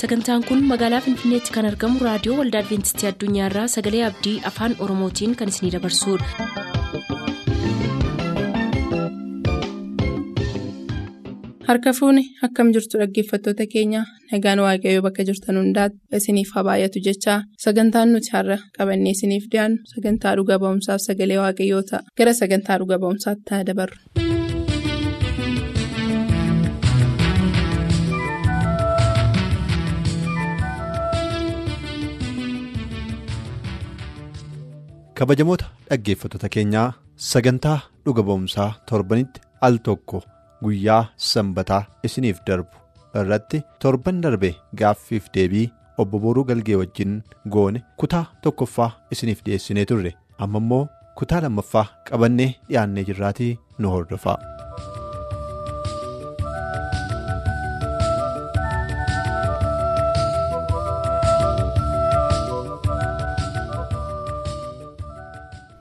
sagantaan kun magaalaa finfinneetti kan argamu raadiyoo waldaa adventistii addunyaarraa sagalee abdii afaan oromootiin kan isinidabarsudha. harka fuuni akkam jirtu dhaggeeffattoota keenya nagaan waaqayyoo bakka jirtan hundaati isiniif haa baay'atu jechaa sagantaan nuti har'a qabannee isiniif dhiyaannu sagantaa dhuga ba'umsaaf sagalee waaqayyoo ta'a gara sagantaa dhuga ba'umsaatti dabarru. Kabajamoota dhaggeeffattoota keenyaa sagantaa dhuga ba'umsaa torbanitti al tokko guyyaa sanbataa isiniif darbu irratti torban darbe gaaffiif deebii obbo Booruu Galgee wajjin goone kutaa tokkoffaa isiniif dhiyeessinee turre amma immoo kutaa lammaffaa qabannee dhiyaannee jirraatii nu hordofaa.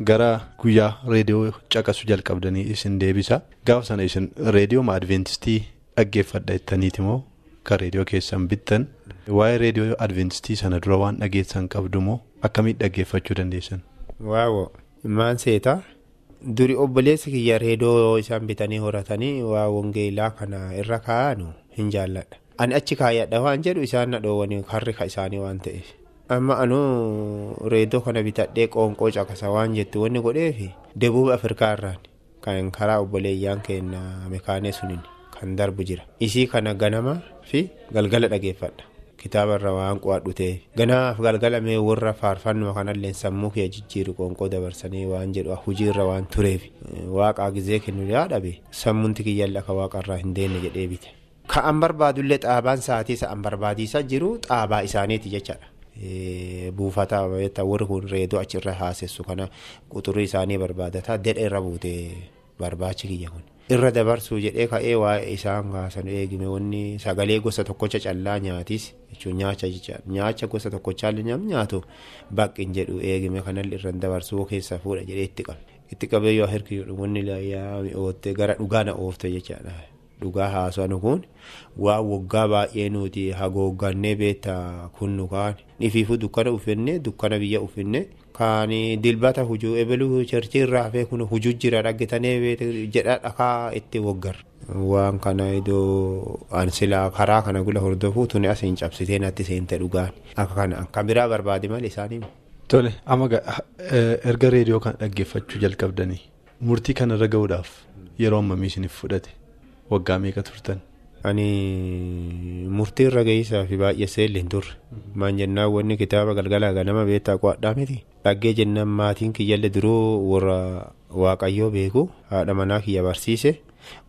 Gara guyyaa reediyoo caqasu jalqabdanii isin deebisa. Gaafa sana isin reediyoo adventistii dhaggeeffadha jettaniiti moo? Kan reediyoo keessan bittan. Waa'ee reediyoo adventistii sana dura waan dhageessan qabdu moo? Akkamitti dhaggeeffachuu dandeessan. Waawoo maan seetaa duri obboleessi kiyya reediyoo isaan bitanii horatanii waa wangeelaa kana irra kaa'anu hin jaalladha. Ani achi kaayyadha waan jedhu isaan na dhoowwanii harri isaanii waan ta'eef. Amma anuu reediyoo kana bitadhee qoonqoo caqasa waan jettu wanni godheefi deebuuf afrikaa irraan kan karaa obboleeyyaan keenya mekaanee suniin kan darbu jira. Isii kana ganama fi galgala dhageeffadha. Kitaaba irra waan qo'adhu ta'e. Ganaaf galgala mee warra faarfannoo kanallee sammuu kee jijjiiru qoonqoo dabarsanii waan jedhu hujii irra waan tureef waaqaa gizee kennu yaadabe sammuunti kiyyaallee akka waaqarraa hin deenne jedhee bite. Ka'an barbaadullee xaabaan sa'aatii sa'an barbaadisaa jiru xaabaa isaaniiti jechaadha. Buufata warri kun reedoo achirra haasessu kana quxurri isaanii barbaadataa dedha irra buute barbaachi kiyya kun. Irra dabarsuu jedhee ka'ee waa'ee isaan kaasan eegime. Wanni sagalee gosa tokkocha callaa nyaatis jechuun nyaacha gosa tokkochaallee nam nyaatu baqqin jedhu eegime kanallee irra dabarsuu keessa fuudha jedhee itti qabe itti qabee yoo hirki wanni gara dhugaa na oofte jechaadha. Dhugaa haasawaan kun waan waggaa baay'ee nuti haguuggannee beektaa kunnu kaan ifiifuu dukkana uffannee dukkana biyya uffannee kaan dilbata hujuu ebaluu charchii irraa hafee kun hujuu jira dhaggeetanii jedha dhakaa itti waggar. Waan kana iddoo ansilaa karaa kana gula hordofuu tuni as hin cabsitee natti seente dhugaan akka kana akka biraa barbaade malee isaanii. Tole amma erga reediyoo kana dhaggeeffachuu jalqabdanii murtii kanarra gahuudhaaf yeroo ammamii isiniif fudhate. Waggaa meeqa turtan? Ani murtii irra gahiisaa fi baay'ee seelli hin turre. Maan jennaan wanni kitaaba galgala ganama beektaa qo'adhaa miti. Dhaggee jennaan maatiin kiyyaallee duruu warra waaqayyoo beeku haadha manaa kiyya barsiise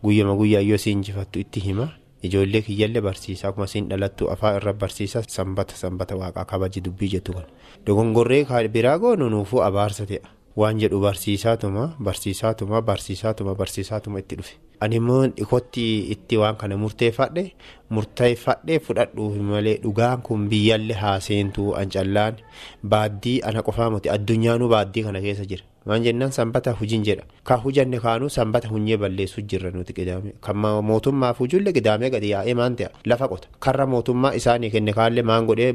guyyama guyyaayyoo si injifattu itti hima. Ijoollee kiyyaallee barsiisa akkuma siin dhalattu afaan irra barsiisa sanbata sanbata waaqaa kabaji dubbii jettu kan. Dogongorree biraa goonu nuufuu abaarsa ta'a. Waan jedhu barsiisaatuma barsiisaatuma barsiisaatuma barsiisaatuma itti dhufe. Ani immoo dhikootti itti waan kana murteeffadhe murteeffadhe fudhadhuuf malee dhugaan kun biyyaallee haaseentuu ancallaan baaddii ana qofaa miti addunyaanuu baaddii kana keessa jira. Waan jennaan sanbata hujiin jedha. Kan hujanne kaanuu sanbata hunyee balleessuu jirra nuti qidaame. Kan mootummaaf hujullee qidaamee gadi yaa'ee maan ta'a lafa qota. Karra mootummaa isaanii kenne kaallee maan godhee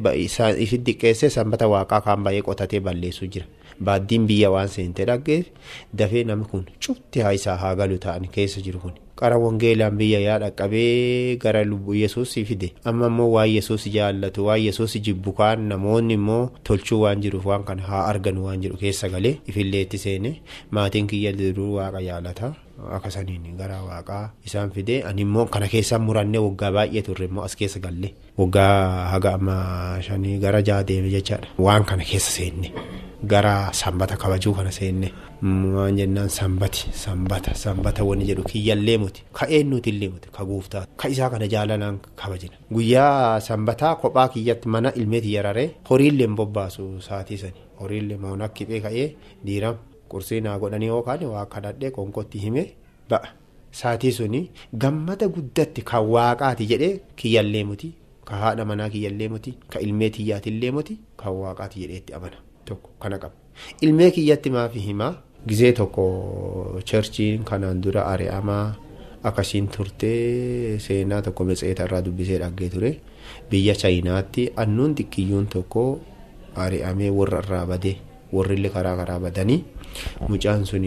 ifi diqqeessee sanbata waaqaa kaan baay'ee qotatee balleessuu jira. Baaddiin biyya waan seentee dhaggeef dafee namni kun cufti haa isaa haa galu ta'an keessa jiru kun. Qara wangeelaan biyya yaa dhaqqabee gara lubbuu yesuus fide. Amma immoo waan yesuus jaallatu waan yesuus jibbu kaan namoonni immoo tolchuu waan jiruuf waan kana haa arganu waan jedhu keessa galee ifillee itti seene. Maatiin kiyya duruu waaqa jaallata akka saniin gara waaqaa isaan fide ani immoo kana keessaa murannee waggaa baay'ee turre immoo as keessa galle. Waggaa haga amma shanii gara jaha deeme jechaadha. Waan kana keessa seenne. Gara sanbata kabajuu kana seenne waan jennaan sanbati sanbata sanbata wanni jedhu kiyyallee muti. Ka eenyuutillee muti? Ka guuftaa? Ka isaa kana jaalalaan kabajina? Guyyaa sanbataa kophaa kiyyatti mana ilmeeti yararee horiillee bobbaasu saatii sani. Horiillee moona kiphee ka'ee diiram qursii naa godhanii yookaan waa kadhadhee qonkootti hime ba'a saatii suni gammada guddatti kan waaqaati jedhee kiyyallee muti ka haadha manaa kiyyallee muti ka ilmee tiyyaatillee muti kan waaqaati jedhee itti amana. Tokko kana qaba ilmee kiyyatti maafi himaa gizee tokko cherchiin kanaan dura ari'amaa akkasiin turtee seenaa tokko matseeta irraa dubbisee dhaggee ture biyya chaayinaatti annuun xiqqiyyoon tokko ari'amee warra irraa badee warrillee karaa karaa badanii mucaan sun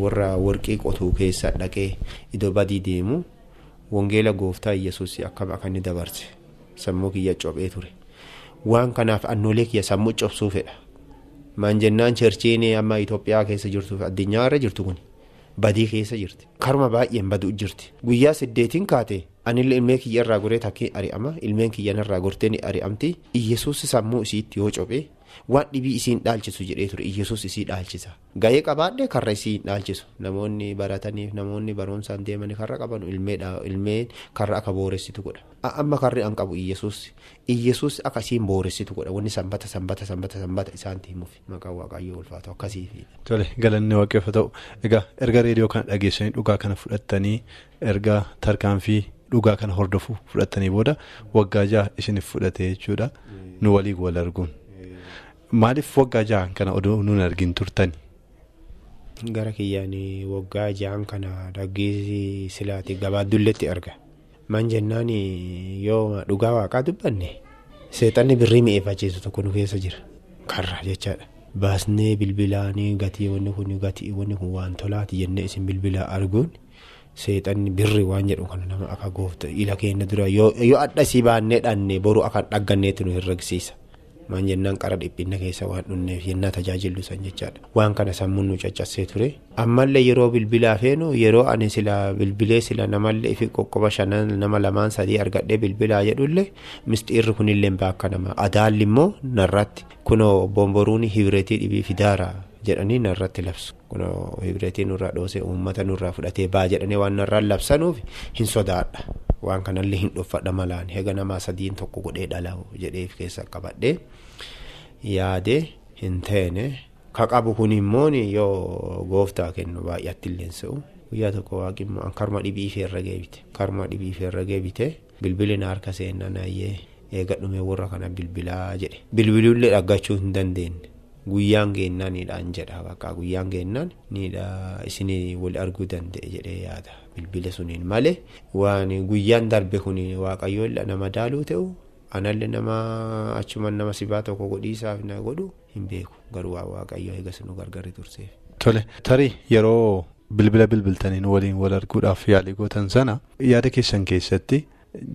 warra warqii qotuu keessa dhaqee iddoo badii deemu wangeela gooftaa yesuus akkam akka inni dabarse sammuu kiyya cophee ture. Waan kanaaf annoolee kiyya sammuu cobsuu fedha. Maan jennaan cherchiin amma Itoophiyaa keessa jirtuuf addunyaa irra jirtu kun badii keessa jirti. Karuma baay'een baduu jirti. Guyyaa siddeetiin kaate anillee ilmee kiyya irraa goree takkee ari'ama ilmeen kiyyan irraa gortee ni ari'amti. Iyyesuus sammuu isiitti yoo cophee waan dhibii isiin dhaalchisu jedhee ture. Iyyesuus isii dhaalchisa. Ga'ee qabaadhe karra isiin dhaalchisu. Namoonni barataniif namoonni barumsaan deemanii karra qaban ilmeen karra akka booressitu godha. Amma karri an qabu iyyesuus iyyesuus akka isiin booressitu godha. Wanni sanbata sanbata sanbata sanbata isaanitti himuuf maqaan waaqayyoo ulfaatu akkasiifi. Tole galanni waaqeffa ta'u. Egaa erga reediyoo kana dhageessanii dhugaa kana fudhattanii erga tarkaanfii dhugaa kana hordofuu fudhattanii booda waggaa jaha isiniif fudhate jechuudha. Nu waliin wal arguun. Maaliif waggaa jahan kana oduu nuun argin turtani? Gara kiyyaan waggaa jahan kana dhaggeessi silaati gabaaddulleetti arga. Man jennaan yoo dhugaa waaqaa dubbanne seexanni birrii mi'eeffachiisu tokko nu keessa jira. Karra jechaadha. Baasnee bilbilaanii gatii wanni kun gatii wanni kun waan tolaati jennee isin bilbilaa arguun seexanni birri waan jedhu kana nama akka goofta ila keenya dura yoo adda isii baannee dhanne boru akka dhagganneetti nu herregsiisa. Maan jennaan qara dhiphina keessa waan dhunneef yennaa tajaajillu san jechaadha waan kana sammuun nu caccabsee ture. Ammallee yeroo bilbilaa feenu yeroo ani sila bilbilee sila namallee fi qoqqoba shanan nama lamaan sadii argadhee bilbilaa jedhullee mistiirri kunillee bakka nama. Adaalli immoo narratti. Kunoo bomboruun hibireetii dhibii fidaara jedhanii narratti labsu. Kunoo hibireetii nurraa dhoosee uummata nurraa fudhatee baa jedhanii waan narraan labsanuuf hin sodaadha. Waan kanallee hin dhuffadha malaan hega namaa sadiin tokko godhee dhala'u jedheef keessa qabadhee yaadee hin teene ka qabu kun immoo yoo gooftaa kennu baay'atti illeensu'u guyyaa tokko waaqimmoo karma dhibii feerra geebite karma dhibii feerra geebite bilbilina harka seenna naayyee eega dhumee warra kana bilbilaa jedhe bilbiluullee dhaggachuu hin dandeenye. guyyaan geennaan niidhaan jedha guyyaan geennaan niidha isinii wal arguu danda'e jedhee yaada bilbila suniin malee waan guyyaan darbe kun waaqayyoon nama daaluu ta'u anallee nama achuman nama sibaa tokko godhiisaaf na godhu hin beeku garuu waa waaqayyoo eegas nu gargari turseef. Tole tarii yeroo bilbila bilbiltaniin waliin wal arguudhaaf yaalii gootan sana yaada keessan keessatti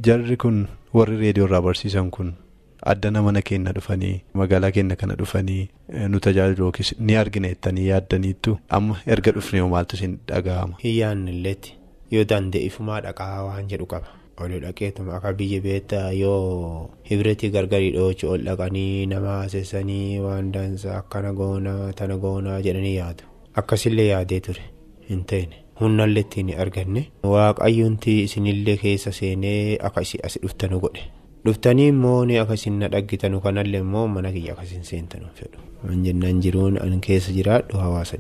jarri kun warri reediyoo irraa barsiisan kun. addana mana keenya dhufanii magaalaa keenya kana dhufanii nu tajaajilu yookiis ni argina jettanii yaaddaniittu amma erga dhufnee maaltu isin dhaga'ama. Hiyyaan illeetti yoo danda'eefumaa dhaqaa waan jedhu qaba. Ol dhaqeetuma akka biyya beektaa yoo hibireetii gargarii dhoochu ol dhaqanii nama haasessanii waan dansaa akkana goonaa tana goonaa jedhanii yaadu. Akkasillee yaadee ture hin ta'ine. Humnallee ittiin arganne waaqayyoonti isinillee keessa seenee akka isii as dhuftanu godhe. Dhuftanii immoo ni akkasiin na dhaggitanu kanallee immoo mana kiyya akkasiin seentanu fedhu. Waan jennaan jiruun an keessa jiraadhu hawaasa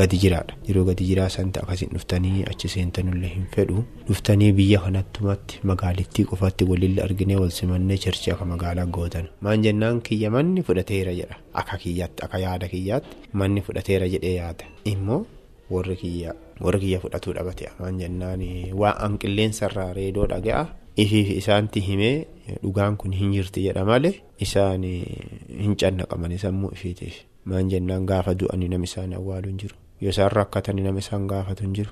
gadi jiraadha. Yeroo gadi jiraa santa akkasiin dhuftanii achi seentanullee hin fedhu. Dhuftanii biyya kanattumatti magaalittii qofaatti walillee arginee wal simannee cherchii akka magaalaa gootan. Maan jennaan kiyya manni fudhateera jedha. Akka kiyyaatti akka yaada kiyyaatti manni fudhateera jedhee yaada. Immoo warri kiyya warri kiyya fudhatuu dhabate maan jennaan waan an qilleensarraa reedoo dhaga'a. Ifiif isaanti himee dhugaan kun hin jirti jedha malee isaan hin cannaqamanii sammuu ifiitiif maan jennaan gaafa du'anii nama isaan awwaalu hin jiru. Yoo isaan rakkatanii nama isaan gaafatu hin jiru.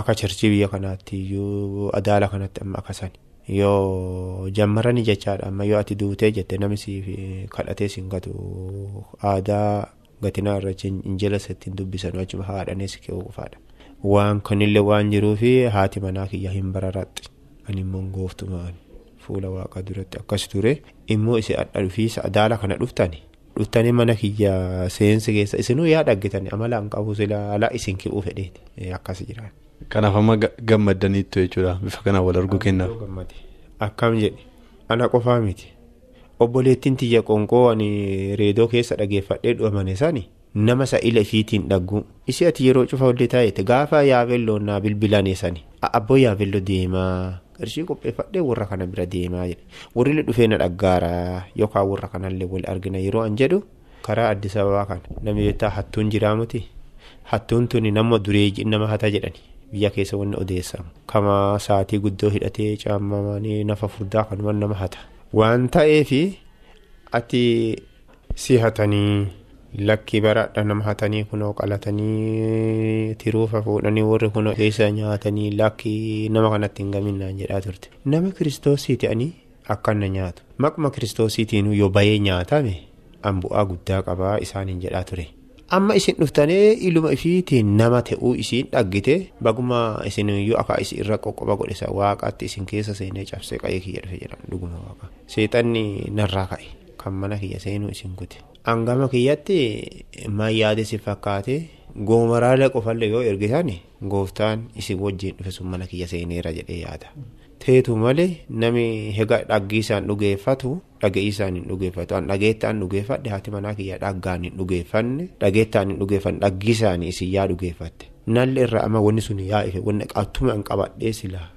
Akka cherchii biyya kanaatti yoo adaala kanatti amma akkasan yoo jammaranii jechaadha amma yoo ati duutee jette namni siif kadhatee siin gatu aadaa gatinaa irra injila ittiin dubbisan achuma haadhanis keewwu qofaadha waan kanillee waan jiruufi haati manaa kiyya hin bararaxxi. Ani immoo gooftumaan fuula waaqaa duratti akkas ture immoo isin adda dhufiisa adaala kana dhuftani dhuftanii mana kiyya seensi keessa isinuu yaa dhaggitani amala hin qabu sila alaa isin ki'uu fedheeti akkas jiraan. Kanaaf amma gammaddaniittu jechuudha bifa kanaan wal arguu kennaaf. Akkam jedhe ana qofaa miti obboleettiin tiyya qonqoo ani reedoo keessa dhageeffadhee dhumane sani nama sa'ila ifiitiin dhaggu isi ati yeroo cufa ollee taa'eeti gaafa yaabelloo naa bilbilane sani abboo yaabelloo deemaa. Qarshii qopheeffadhee warra kana bira deemaa jedhe. Warri dhufee na dhaggaara. Yookaan warra kanallee wal argina yeroo an jedhu karaa addis ababaa kana beektaa hattuun jiraamuti hattuun tuni nama dureeji nama hata jedhani. Biyya keessa wanni odeessamu. Kama sa'aatii guddoo hidhatee caammamanii nafa furdaa kanumaan nama hata. Waan ta'eefi ati si lakkii baraadha nama hatanii kunoo qalatanii tiruufa fuudhanii warri kunoo keessa nyaatanii lakkii nama kanatti hin gaminaan jedhaa turte. Nama kiristoosii ta'anii akkana nyaatu maquma kiristoosiitiin yoo bahee nyaatame an bu'aa guddaa qabaa isaaniin jedhaa ture. amma isin dhuftanii iluma ifiitiin nama ta'uu isiin dhaggite baguma isin iyyuu akka isin irra qoqqoba godhisa waaqaatti isin keessa seenee cabsee qa'ee kiyya dhufe jedhan dhuguma waaqa seexanni narraa ka'e kan mana kiyya seenuu isin kute hangama kiyyatti maan yaade si fakkaate. Goomaraalee qofallee yoo ergisan gooftaan isin wajjin dhufe sun mana kiyya seeneera jedhee yaada. teetu malee nami hega dhaggiisaan dhugeeffatu dhage'iisaan hin dhugeeffatu. An dhageettaan dhugeeffadhe haati manaa kiyya dhaggaan hin dhugeeffanne dhageettaan hin dhugeeffanne dhaggiisaan isin yaa dhugeeffatte. Nalli irraa amma wanni sun yaa ife wanni qattuma hin qabadhee silaa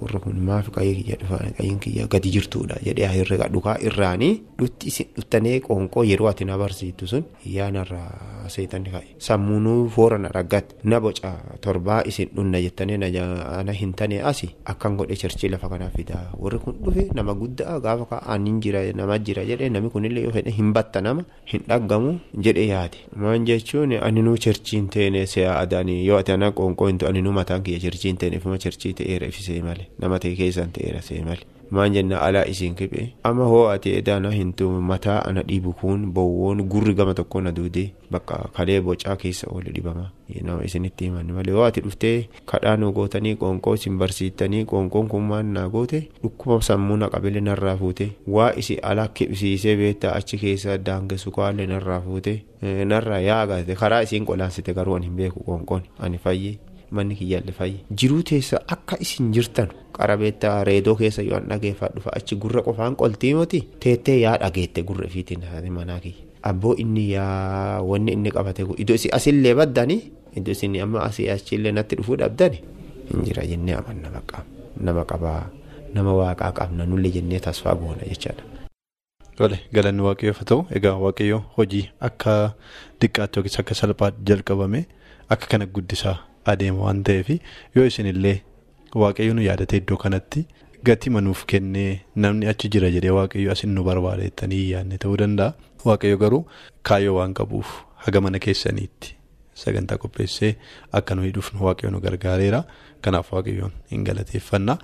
warra kun maaf qayyee kiyya dhufa? Qayyiin kiyya gadi jirtuudha jedhee herrega dhukaa irraanii dhutti isin dhuttanii qoonqoo yeroo ati na barsiiftu sun yaa narraa seetanni ka'e. Sammuunuu foora na dhaggatte na boca torbaa isin dhunna jettanii na hin tane asi akkan godhe cherchii lafa kanaaf fidaa. Warri kun dhufe nama guddaa gaafa ka'an hin jira nama jira jedhee namni kunillee yoo fedhe hin batta nama hin dhaggamu jedhee yaade maan jechuun aninuu cherchiin teene si'a adaanii yoo ati ana qoonqoo hin aninuu mataan kiyya cherchiin teene ifuma cherchii ta'eera ifisee malee nama ta'e keessan ta'eera see malee. maan jenna alaa isiin kibhe amma hoo ati edaana hintu mataa ana dhiibu kun bowwoon gurri gama tokko na duudee bakka kalee bocaa keessa oolu dhibama isinitti himan malee hoo ati dhuftee kadhaa nu gootanii qoonqoo isin barsiiftanii qoonqoon kun maan naa goote dhukkuba sammuu na qabile narraa fuute waa isi alaa kibsiisee beektaa achi keessa daangessu kaalee narraa fuute narraa yaa agartee karaa isiin qolaansite garuu ani hin beeku qoonqoon ani fayyee. Manni kiyyaallee fayye jiruu teessa akka isin jirtan qarabeetta reedoo keessa yoo an dhageeffadhu achi gurra qofaan qoltii moti teettee yaa dhageette gurra ifiitiin manaa kiyya. Abboo inni yaa wanni inni qabate iddoo isin asillee baddanii? Iddoo isin amma asii achillee natti dhufuu dhabdani hin jira jennee amanna baqqaa nama qabaa nama waaqaa qabna nullee jennee tasfaa goona jechaadha. Tole galanni waaqayyoof ta'u egaa waaqayyoo hojii akka diqqaatti yookiis akka salphaatti jalqabame akka kana guddisaa adeema waan ta'eef yoo isinillee waaqayyo nu yaadate iddoo kanatti gatii manuuf kennee namni achi jira jedhee waaqayyo asin nu barbaadeettanii yaadne ta'uu danda'a waaqayyo garuu kaayyoo waan qabuuf haga mana keessaniitti sagantaa qopheessee akka nuyi dhufnu waaqayyo nu gargaareera kanaaf waaqayyoon hin galateeffanna.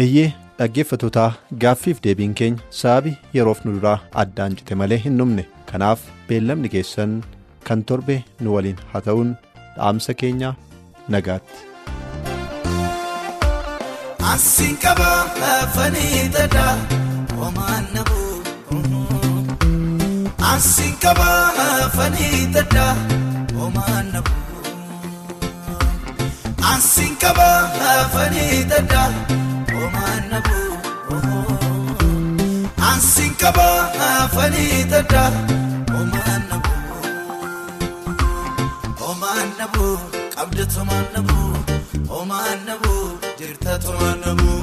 Eeyyee dhaggeeffatootaa gaaffiif deebiin keenya sababii yeroof nu duraa addaan cite malee hin dhumne kanaaf beellamni keessan kan torbe nu waliin haa ta'uun dhaamsa keenya nagaatti. Asiin qaba afanii dadaa homaan nabuu. Asiin qaba afanii dadaa homaan nabuu. Asiin qaba afanii dadaa. Ansiin qaba afanii dadaa omaan nabuu omaan nabuu qabda tomaan nabuu omaan nabuu jirta tomaan nabuu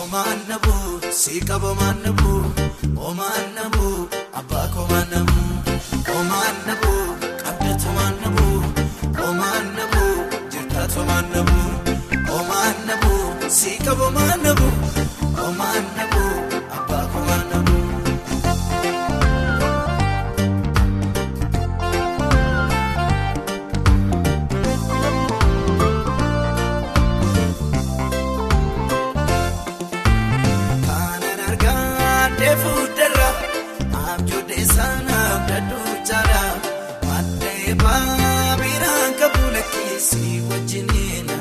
omaan nabuu sii qaba omaan nabuu omaan nabuu abbaa komaan nabuu omaan nabuu qabda tomaan nabuu omaan nabuu jirta omaan nabuu. Si kabo manabu, o manabu, abako manabu. Kanan argaa deefu dara, abjoodee sana abdadhu jala, maddee baabiraan kabula keessi gala.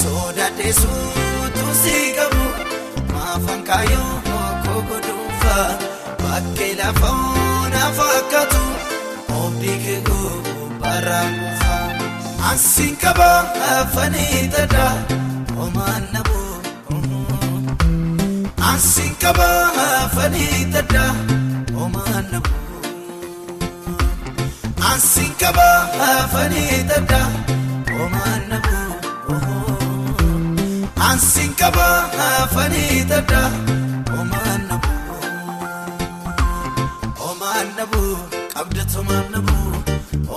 Soodate suutu si qabu maafan kaayoo koko dhuunfa bakkee lafa ona fakkaatu oobdii keekoo baraan dhuunfa. Ansiin qaba afanii dada homaan naboo. Ansiin qaba afanii dada homaan naboo. Ansiin qaba afanii dada homaan naboo. Ansiin qaba afanii tadda omaan nabu omaan nabu qabda tomaan nabu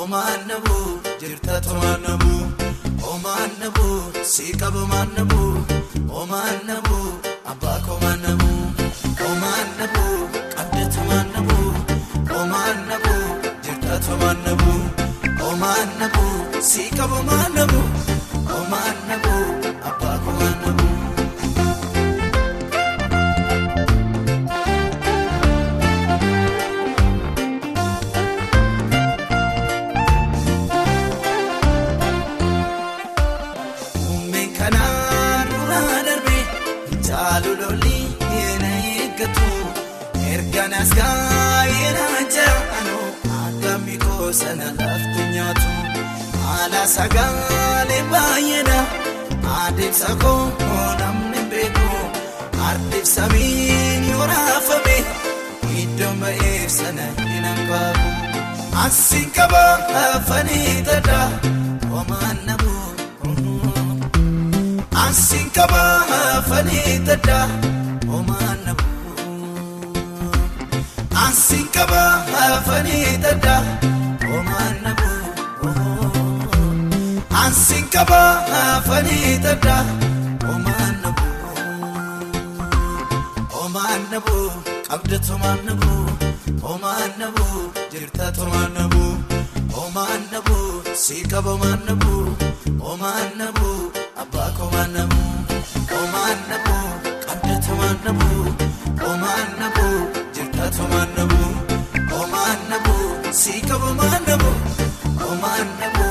omaan nabu jirta tomaan nabu omaan nabu si qaba omaan nabu omaan nabu abbaa komaan nabu omaan nabu qabda tomaan nabu omaan nabu jirta tomaan nabu omaan nabu si qaba omaan nabu sagaalee baay'eedha adeemsa koo namni beeku ardeemsa miin yoo raafame iddoo ba'eef sana hin hanqaabu asiin qaba afanii tadha homaan nabu. Ansiin qaba afanii tadda omaan nabu. Ansiin qaba afanii tadda qaba afanii tadda omaan nabu. Omaan nabu qabda tomaan nabu. Omaan nabu jirta tomaan nabu. Omaan nabu si qaba omaan nabu. Omaan nabu. Abbaa komaan nabu, komaan nabu, qabda tomaan nabu, komaan nabu, jirta tomaan nabu, komaan nabu, si qaba maan nabu, komaan nabu,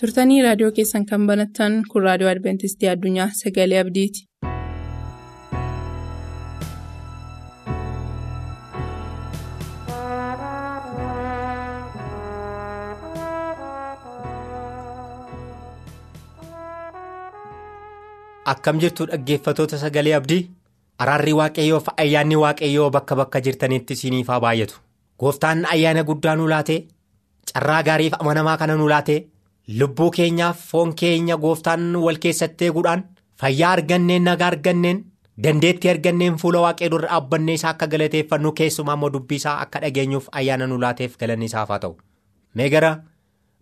Turtanii raadiyoo keessan kan banattan kun raadiyoo Adventistii Addunyaa Sagalee Abdiiti. Akkam jirtu dhaggeeffatoota sagalee abdii araarri waaqayyoo fi ayyaanni waaqayyoo bakka bakka jirtanitti isiniif haa baay'atu. Gooftaan ayyaana guddaa nu laatee carraa gaariif amanamaa kana nu laatee lubbuu keenyaaf foon keenya gooftaan wal keessatti eeguudhaan fayyaa arganneen nagaa arganneen dandeettii arganneen fuula waaqayyoo dura dhaabbannee isaa akka galateeffannu keessumaa immoo dubbii isaa akka dhageenyuuf ayyaana nu laateef galanni isaaf haa ta'u. Mee gara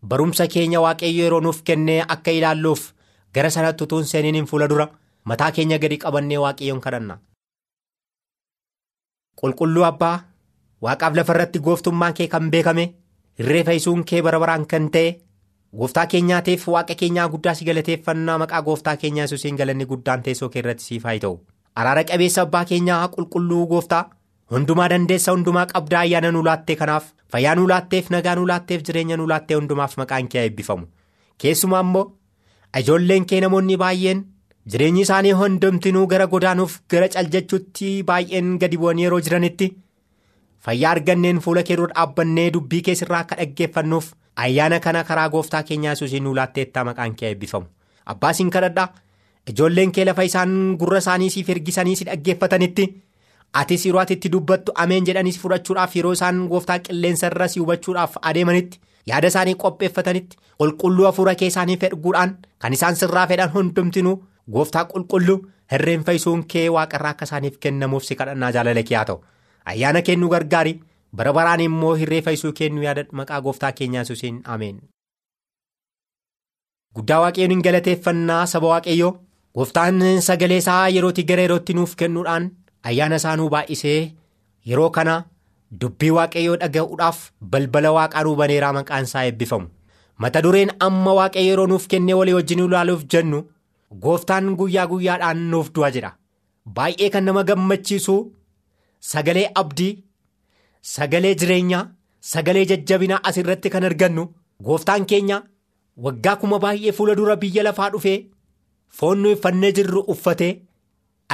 barumsa keenya waaqayyo yeroo nuuf kennee akka ilaalluuf. gara sanatti utuu hin seeniin fuula dura mataa keenya gadi qabannee waaqayyoon kadhanna. Qulqulluu Abbaa waaqaaf lafa irratti gooftummaan kee kan beekame irree fayyisuun kee bara baraan kan ta'e gooftaa keenyaatiif waaqa keenyaa guddaa si galateeffannaa maqaa gooftaa keenyaa Yesuusiin galanni guddaan teessoo kee irratti siif haa ta'u. Araara qabeessa abbaa keenyaa qulqulluu gooftaa hundumaa dandeessa hundumaa qabdaa ayyaana nu laattee kanaaf fayyaa nu laatteef nagaa nu laatteef jireenya nu laattee hundumaaf maqaan kee eebbifamu keessumaa immoo. Ijoolleen kee namoonni baay'een jireenyi isaanii hundumtinuu gara godaanuuf gara caljachuutti baay'een gadi bu'anii yeroo jiranitti fayyaa arganneen fuula kee dura dhaabbannee dubbii keessirraa akka dhaggeeffannuuf ayyaana kana karaa gooftaa keenyaa Yesuusiin nu laatteettaa maqaan kee eebbifamu. Abbaasiin kadhadhaa ijoolleen kee lafa isaan gurra isaanii siif ergisanii si dhaggeeffatanitti atis yeroo ati itti dubbattu ameen jedhanii fudhachuudhaaf yeroo isaan gooftaa qilleensa irra si hubachuudhaaf adeemanitti. yaada isaanii qopheeffatanitti qulqulluu hafuura kee isaanii fedhuudhaan kan isaan sirraa fedhan hundumtinuu gooftaa qulqulluu hirreen fayyisuun kee waaqarraa akka isaaniif kennamuuf si kadhannaa jaalala kee haa ta'u ayyaana kennu gargaari. Bara baraan immoo hirree fayyisuu kennu yaada maqaa gooftaa keenyaa Yesuusiin ameen. guddaa waaqayyoon hin galateeffannaa saba waaqayyoo. Gooftaan sagalee isaa yerootti gara yerootti nuuf kennuudhaan ayyaana isaanuu baay'isee yeroo kana dubbii waaqayyoo dhaga'uudhaaf balbala waaqaa nuu baneeraa maqaan isaa eebbifamu. Mata dureen amma waaqayyo yeroo nuuf kennee walii wajjin ilaaluuf jennu gooftaan guyyaa guyyaadhaan nuuf du'a jedha. Baay'ee kan nama gammachiisu sagalee abdii sagalee jireenyaa sagalee jajjabinaa asirratti kan argannu gooftaan keenya waggaa kuma baay'ee fuula dura biyya lafaa dhufee foon nuyi uffannee jirru uffatee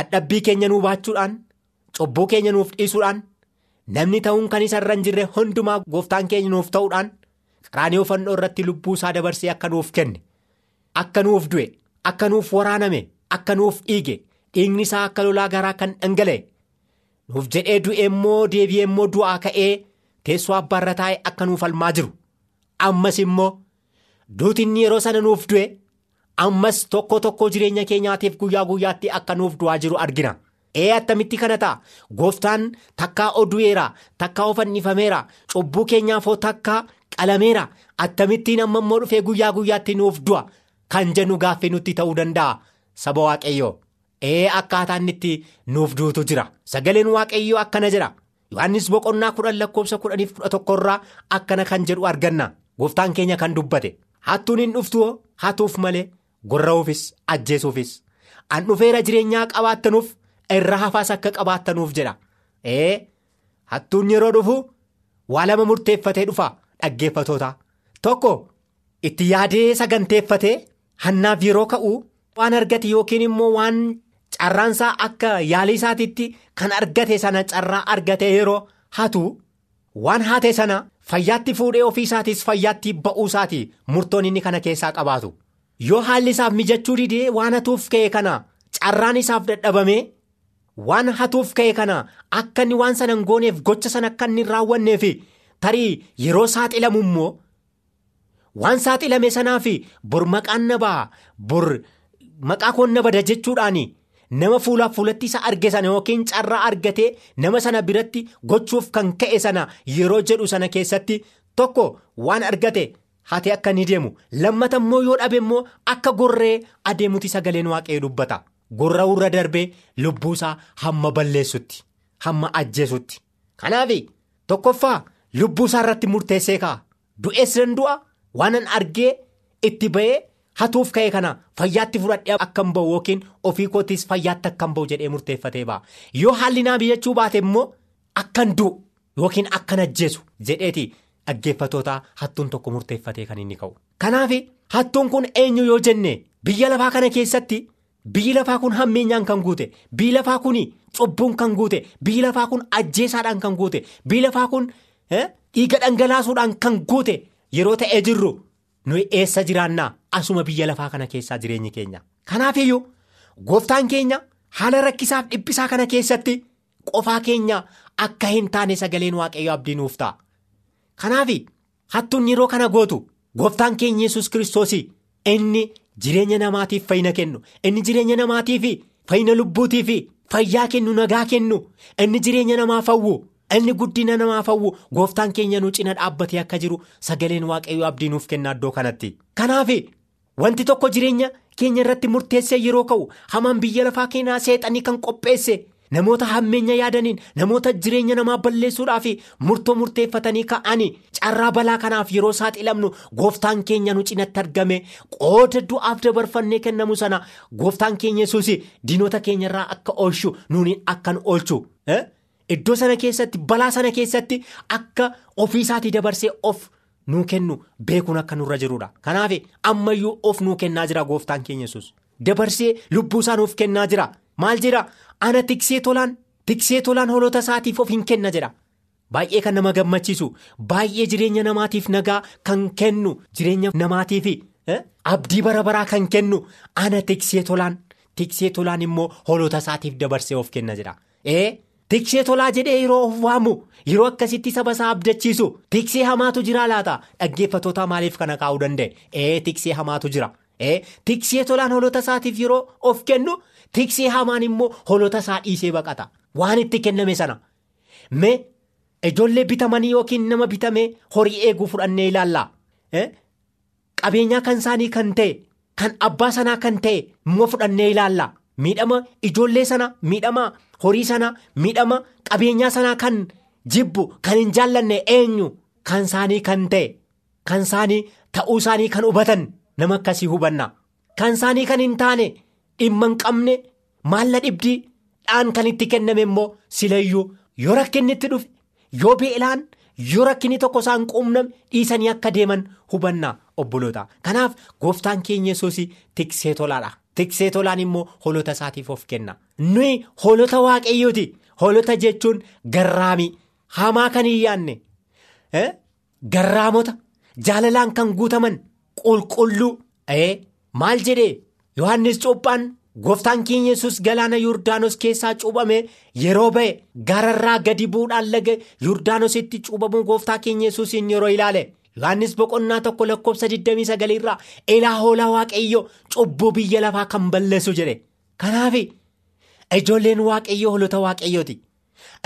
adhabbii keenya nuu baachuudhaan cubbuu keenya nuuf dhiisuudhaan namni ta'uun kan isa irra hin jirre hundumaa gooftaan keenya nuuf ta'uudhaan qaraanii fannoo irratti lubbuu isaa dabarsee akka nuuf kenne akka nuuf du'e akka nuuf waraaname akka nuuf dhiige dhiigni isaa akka lolaa garaa kan dhangala'e nuuf jedhee du'e immoo deebi'ee immoo du'aa ka'ee teessoo abbaarra taa'e akka nuuf falmaa jiru. Ammas immoo duutinni yeroo sana nuuf du'e ammas tokko tokko jireenya keenyaatiif guyyaa guyyaatti akka nuuf du'aa jiru argina. ee attamitti kana ta'a? Gooftaan takkaa odu'eera takkaa ofannifameera cubbuu keenyaafoo takkaa qalameera. Attamittiin amma immoo dhufee guyyaa guyyaatti nuuf du'a. Kan jennu gaaffii nutti ta'uu danda'a. Saba waaqayyoo ee akkaataa inni itti nuuf duutu jira. Sagaleen waaqayyoo akkana jedha yohannis boqonnaa kudhan lakkoofsa kudhaniif kudha tokkorraa akkana kan jedhu arganna. Gooftaan keenya kan dubbate. Hattuun hin dhuftu hatuuf malee gorra'uufis ajjeesuufis. An dhufeera jireenyaa qabaattanuuf. irra hafaas akka qabaattanuuf jedha. Ee hattuun yeroo dhufu waa lama murteeffatee dhufa dhaggeeffatoota tokko itti yaadee saganteeffatee hannaaf yeroo ka'u waan argate yookiin immoo waan carraansaa akka yaalii isaatiitti kan argate sana carraa argate yeroo hatu waan hate sana fayyaatti fuudhee ofii isaatiis fayyaatti ba'uu isaati murtoon inni kana keessaa qabaatu yoo haalli isaaf mijachuu didee waan hatuuf ka'e kana carraan isaaf dadhabame. waan hatuuf ka'e kana akka inni waan sana hin gooneef gocha sana akka inni raawwanneef tarii yeroo saaxilamu immoo waan saaxilame sanaaf bor maqaan na ba'a bor maqaa koon na bada jechuudhaan nama fuulaaf fuulatti isa arge sana yookiin carraa argatee nama sana biratti gochuuf kan ka'e sana yeroo jedhu sana keessatti tokko waan argate hate akka inni deemu. Lammata immoo yoo dhabe immoo akka gorree adeemuti sagaleen waaqayyoo dubbata. Gorra'uu irra darbee lubbuusaa hamma balleessutti hamma ajjeesutti. Kanaaf tokkoffaa lubbuusaa irratti murteessee ka'a. Du'ees dandu'a waanan argee itti ba'ee hatuuf ka'e kana fayyaatti fudhadhee akka hin ba'u yookiin ofii kootiis fayyaatti akka hin ba'u jedhee murteeffatee ba'a yoo haalli naa biyyachuu baate immoo akkan du'u yookiin akkan ajjeesu jedheeti dhaggeeffatootaa hattuun tokko murteeffatee kan inni ka'u kanaaf hattuun kun eenyu yoo jenne biyya lafaa kana keessatti. Biyyi lafaa kun hammeenyaan kan guute biyyi lafaa kun cubbuun kan guute biyyi lafaa kun ajjeesaadhaan kan guute biyyi lafaa kun dhiiga dhangalaasuudhaan kan guute yeroo ta'ee jirru nuyi eessa jiraannaa asuma biyya lafaa kana keessaa jireenyi keenya. Kanaafiyyuu gooftaan keenya haala rakkisaaf dhiphisaa kana keessatti qofaa keenya akka hin taane sagaleen waaqayyo abdii nuuf ta'a. Kanaaf hattuun yeroo kana gootu gooftaan keenya yesus kiristoos inni. Jireenya namaatiif fayyina kennu inni jireenya namaatiif fayyina lubbuutiif fayyaa kennu nagaa kennu inni jireenya namaa fawwu inni guddina namaa fawwu gooftaan keenya nu cina dhaabbatee akka jiru sagaleen waaqayyoo abdii nuuf kenna iddoo kanatti. Kanaaf wanti tokko jireenya keenya irratti murteessee yeroo ka'u hamaan biyya lafaa keenyaa seexanii kan qopheesse namoota hammeenya yaadaniin namoota jireenya namaa balleessuudhaaf murtoo murteeffatanii ka'anii carraa balaa kanaaf yeroo saaxilamnu gooftaan keenya nu cinatti argame qooda du'aaf dabarfannee kennamu sana gooftaan keenya yesuus diinota keenyarraa akka oolchu nuuni akkan oolchu iddoo sana keessatti balaa sana keessatti akka ofiisaatii dabarsee of nuu kennu beekuun akka nurra jirudha kanaaf ammayyuu of nuu kennaa jira gooftaan keenya yesuus. Dabarsee lubbuusaa nuuf kennaa jira. Maal jedha ana tiksee tolaan tiksee tolaan hoolota isaatiif of hin kenna jedha baay'ee kan nama gammachiisu baay'ee jireenya namaatiif nagaa kan kennu jireenya namaatiif abdii bara baraa kan kennu ana tiksee tolaan tiksee tolaan immoo hoolota isaatiif dabarsee of kenna ee tiksee tolaa jedhee yeroo of waamu yeroo akkasitti saba isaa abdachiisu tiksee hamaatu jira laata dhaggeeffattoota maaliif kana kaa'uu danda'e ee tiksee hamaatu jira ee tiksee tolaan hoolota isaatiif yeroo of kennu. Tiksee hamaan immoo hoolota isaa dhiisee baqata waan itti kenname sana mee ijoollee bitamanii yookiin nama bitamee horii eeguu fudhannee ilaalla qabeenyaa kan isaanii kan ta'e kan abbaa sanaa kan ta'e immoo fudhannee ilaalla miidhama ijoollee sana miidhama horii sana miidhama qabeenyaa sanaa kan jibbu kan hin jaallanne eenyu? Kan isaanii kan ta'e kan isaanii ta'uu isaanii kan hubatan nama akkasii hubanna. Kan isaanii kan hin taane dhimma hin qabne maalla dhibdii dhaan kan itti kenname immoo silayyuu. Yoo rakkinni itti dhufe yoo beelaan yoo rakkinni tokko isaan quunname dhiisanii akka deeman hubanna obboloota. Kanaaf gooftaan keenya yesuus tiksee tolaadha tiksee tolaan immoo hoolota isaatiif of kenna. Nuyi hoolota waaqayyooti. Hoolota jechuun garraamii hamaa kan hin yaanne. Garraamota. Jaalalaan kan guutaman. Qulqulluu. Maal jedhee? Yohannis cuuphaan. Gooftaan keenya yesus galaana Yordaanos keessaa cuubame yeroo ba'e gaararraa gadi bu'uudhaan laga Yordaanositti cuubamuu gooftaa keenya yesuusiin yeroo ilaale Yohaannis boqonnaa tokko lakkoofsa 29 irraa ilaa hoolaa waaqayyo cubbuu biyya lafaa kan balleessu jedhe. Kanaaf ijoolleen waaqayyo hoolota waaqayyooti.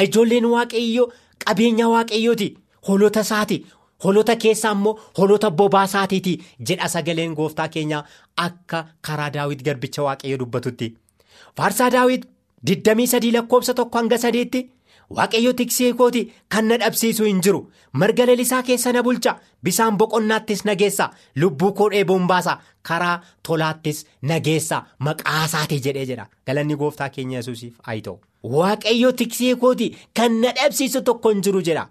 Ijoolleen waaqayyo qabeenya waaqayyooti. Hoolota isaati. Hoolota keessaa immoo hoolota bobaa isaatiiti jedha sagaleen gooftaa keenyaa akka karaa daawit garbicha waaqayyo dubbatutti. Faarsaa daawit 23 lakkoofsa tokko hanga sadeetti waaqayyo tiksee kooti kan na dhabsiisu hin jiru. Marga lalisaa keessa na bulcha bisaan boqonnaattis na geessa. Lubbuu koo dheebuun baasa karaa tolaattis na geessa. Maqaa isaatii jedhee jedha. Galanni gooftaa keenya yesuusiif ta'u. Waaqayyo tiksee kooti kan na dhabsiisu tokko hin jiru jedha.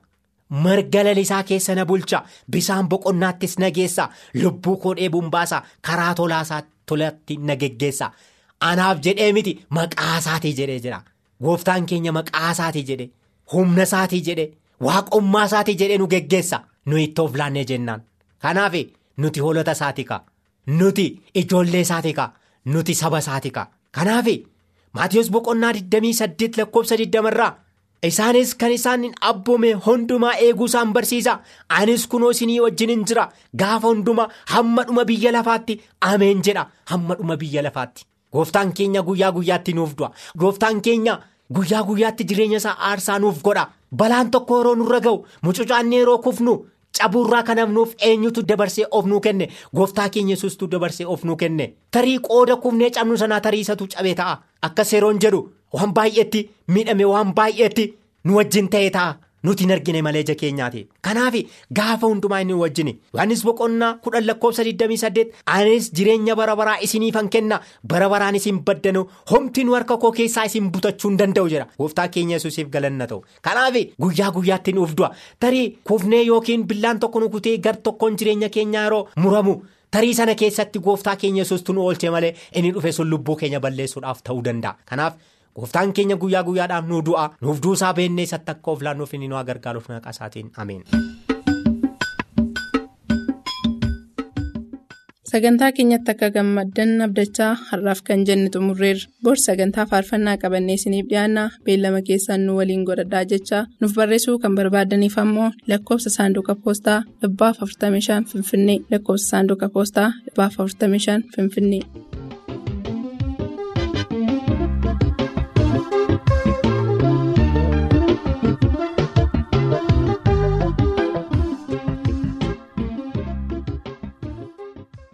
marga lalisaa keessa na bulcha bisaan boqonnaattis na geessa. Lubbuu koo dheebuun baasa karaa tolatti na geggeessa. Anaaf jedhee miti maqaa isaatii jedhee jira gooftaan keenya maqaa isaatii jedhe humna isaatii jedhe waaqummaa isaatii jedhee nu geggeessa. Nu itti of laannee jennaan. Kanaaf nuti hoolota isaatii ka. Nuti ijoollee isaatii ka. Nuti saba isaatii ka. Kanaaf maatiyoos boqonnaa 28 lakkoofsa 20 irraa. Isaanis kan isaan abboome hundumaa eeguu isaan barsiisa. Anis kunoo isinii wajjin hin jira. Gaafa hundumaa hamma dhuma biyya lafaatti ameen jedha. Hamma dhuma biyya lafaatti gooftaan keenya guyyaa guyyaatti nuuf du'a. Gooftaan keenya guyyaa guyyaatti jireenya isaa aarsaa nuuf godha. Balaan tokko yeroo nurra ga'u mucucaannee yeroo kufnu cabuurraa kan hafnuuf eenyutu dabarsee of nuu kenne? Gooftaa keenya yesuustuu dabarsee of nuu kenne? Tarii qooda kufnee cabnu sanaa tarii isatu cabee ta'a? Akka seeroon jedhu. waan baay'eetti miidhame waan baay'eetti nu wajjin ta'ee ta'a nuti hin argine malee ija keenyaati kanaaf gaafa hundumaa inni wajjin yohannis boqonnaa kudhan lakkoofsa 28 anis jireenya bara baraa isiniifan kenna. Bara baraan isin baddanu. Homti nu harka koo keessaa isin butachuu hin danda'u jedha gooftaa keenya yesuusiif galanna ta'u. Kanaaf guyyaa guyyaatti nuuf du'a. Tarii kufnee yookiin billaan tokko nu kutee gar tokkoon jireenya keenyaa yeroo muramu. tarii sana keessatti gooftaa keenya yesuustu nu oolche malee inni dhufe sun lubbuu keenya balleessuudhaaf ta'uu danda'a. Kanaaf. Gooftaan keenya guyyaa guyyaadhaaf nu du'a nuuf duusaa beennee isatti akka of laannuuf inni nu gargaaruuf maqaa isaatiin ameen. Sagantaa keenyatti akka gammaddan abdachaa har'aaf kan jenne xumurreerra. Bor sagantaa faarfannaa qabannee isiniif dhiyaanna beellama keessaan nu waliin godhadhaa jechaa nuuf barreessuu kan barbaadaniif ammoo lakkoofsa saanduqa poostaa dhibbaaf 45 Finfinnee lakkoofsa saanduqa poostaa dhibbaaf 45 Finfinnee.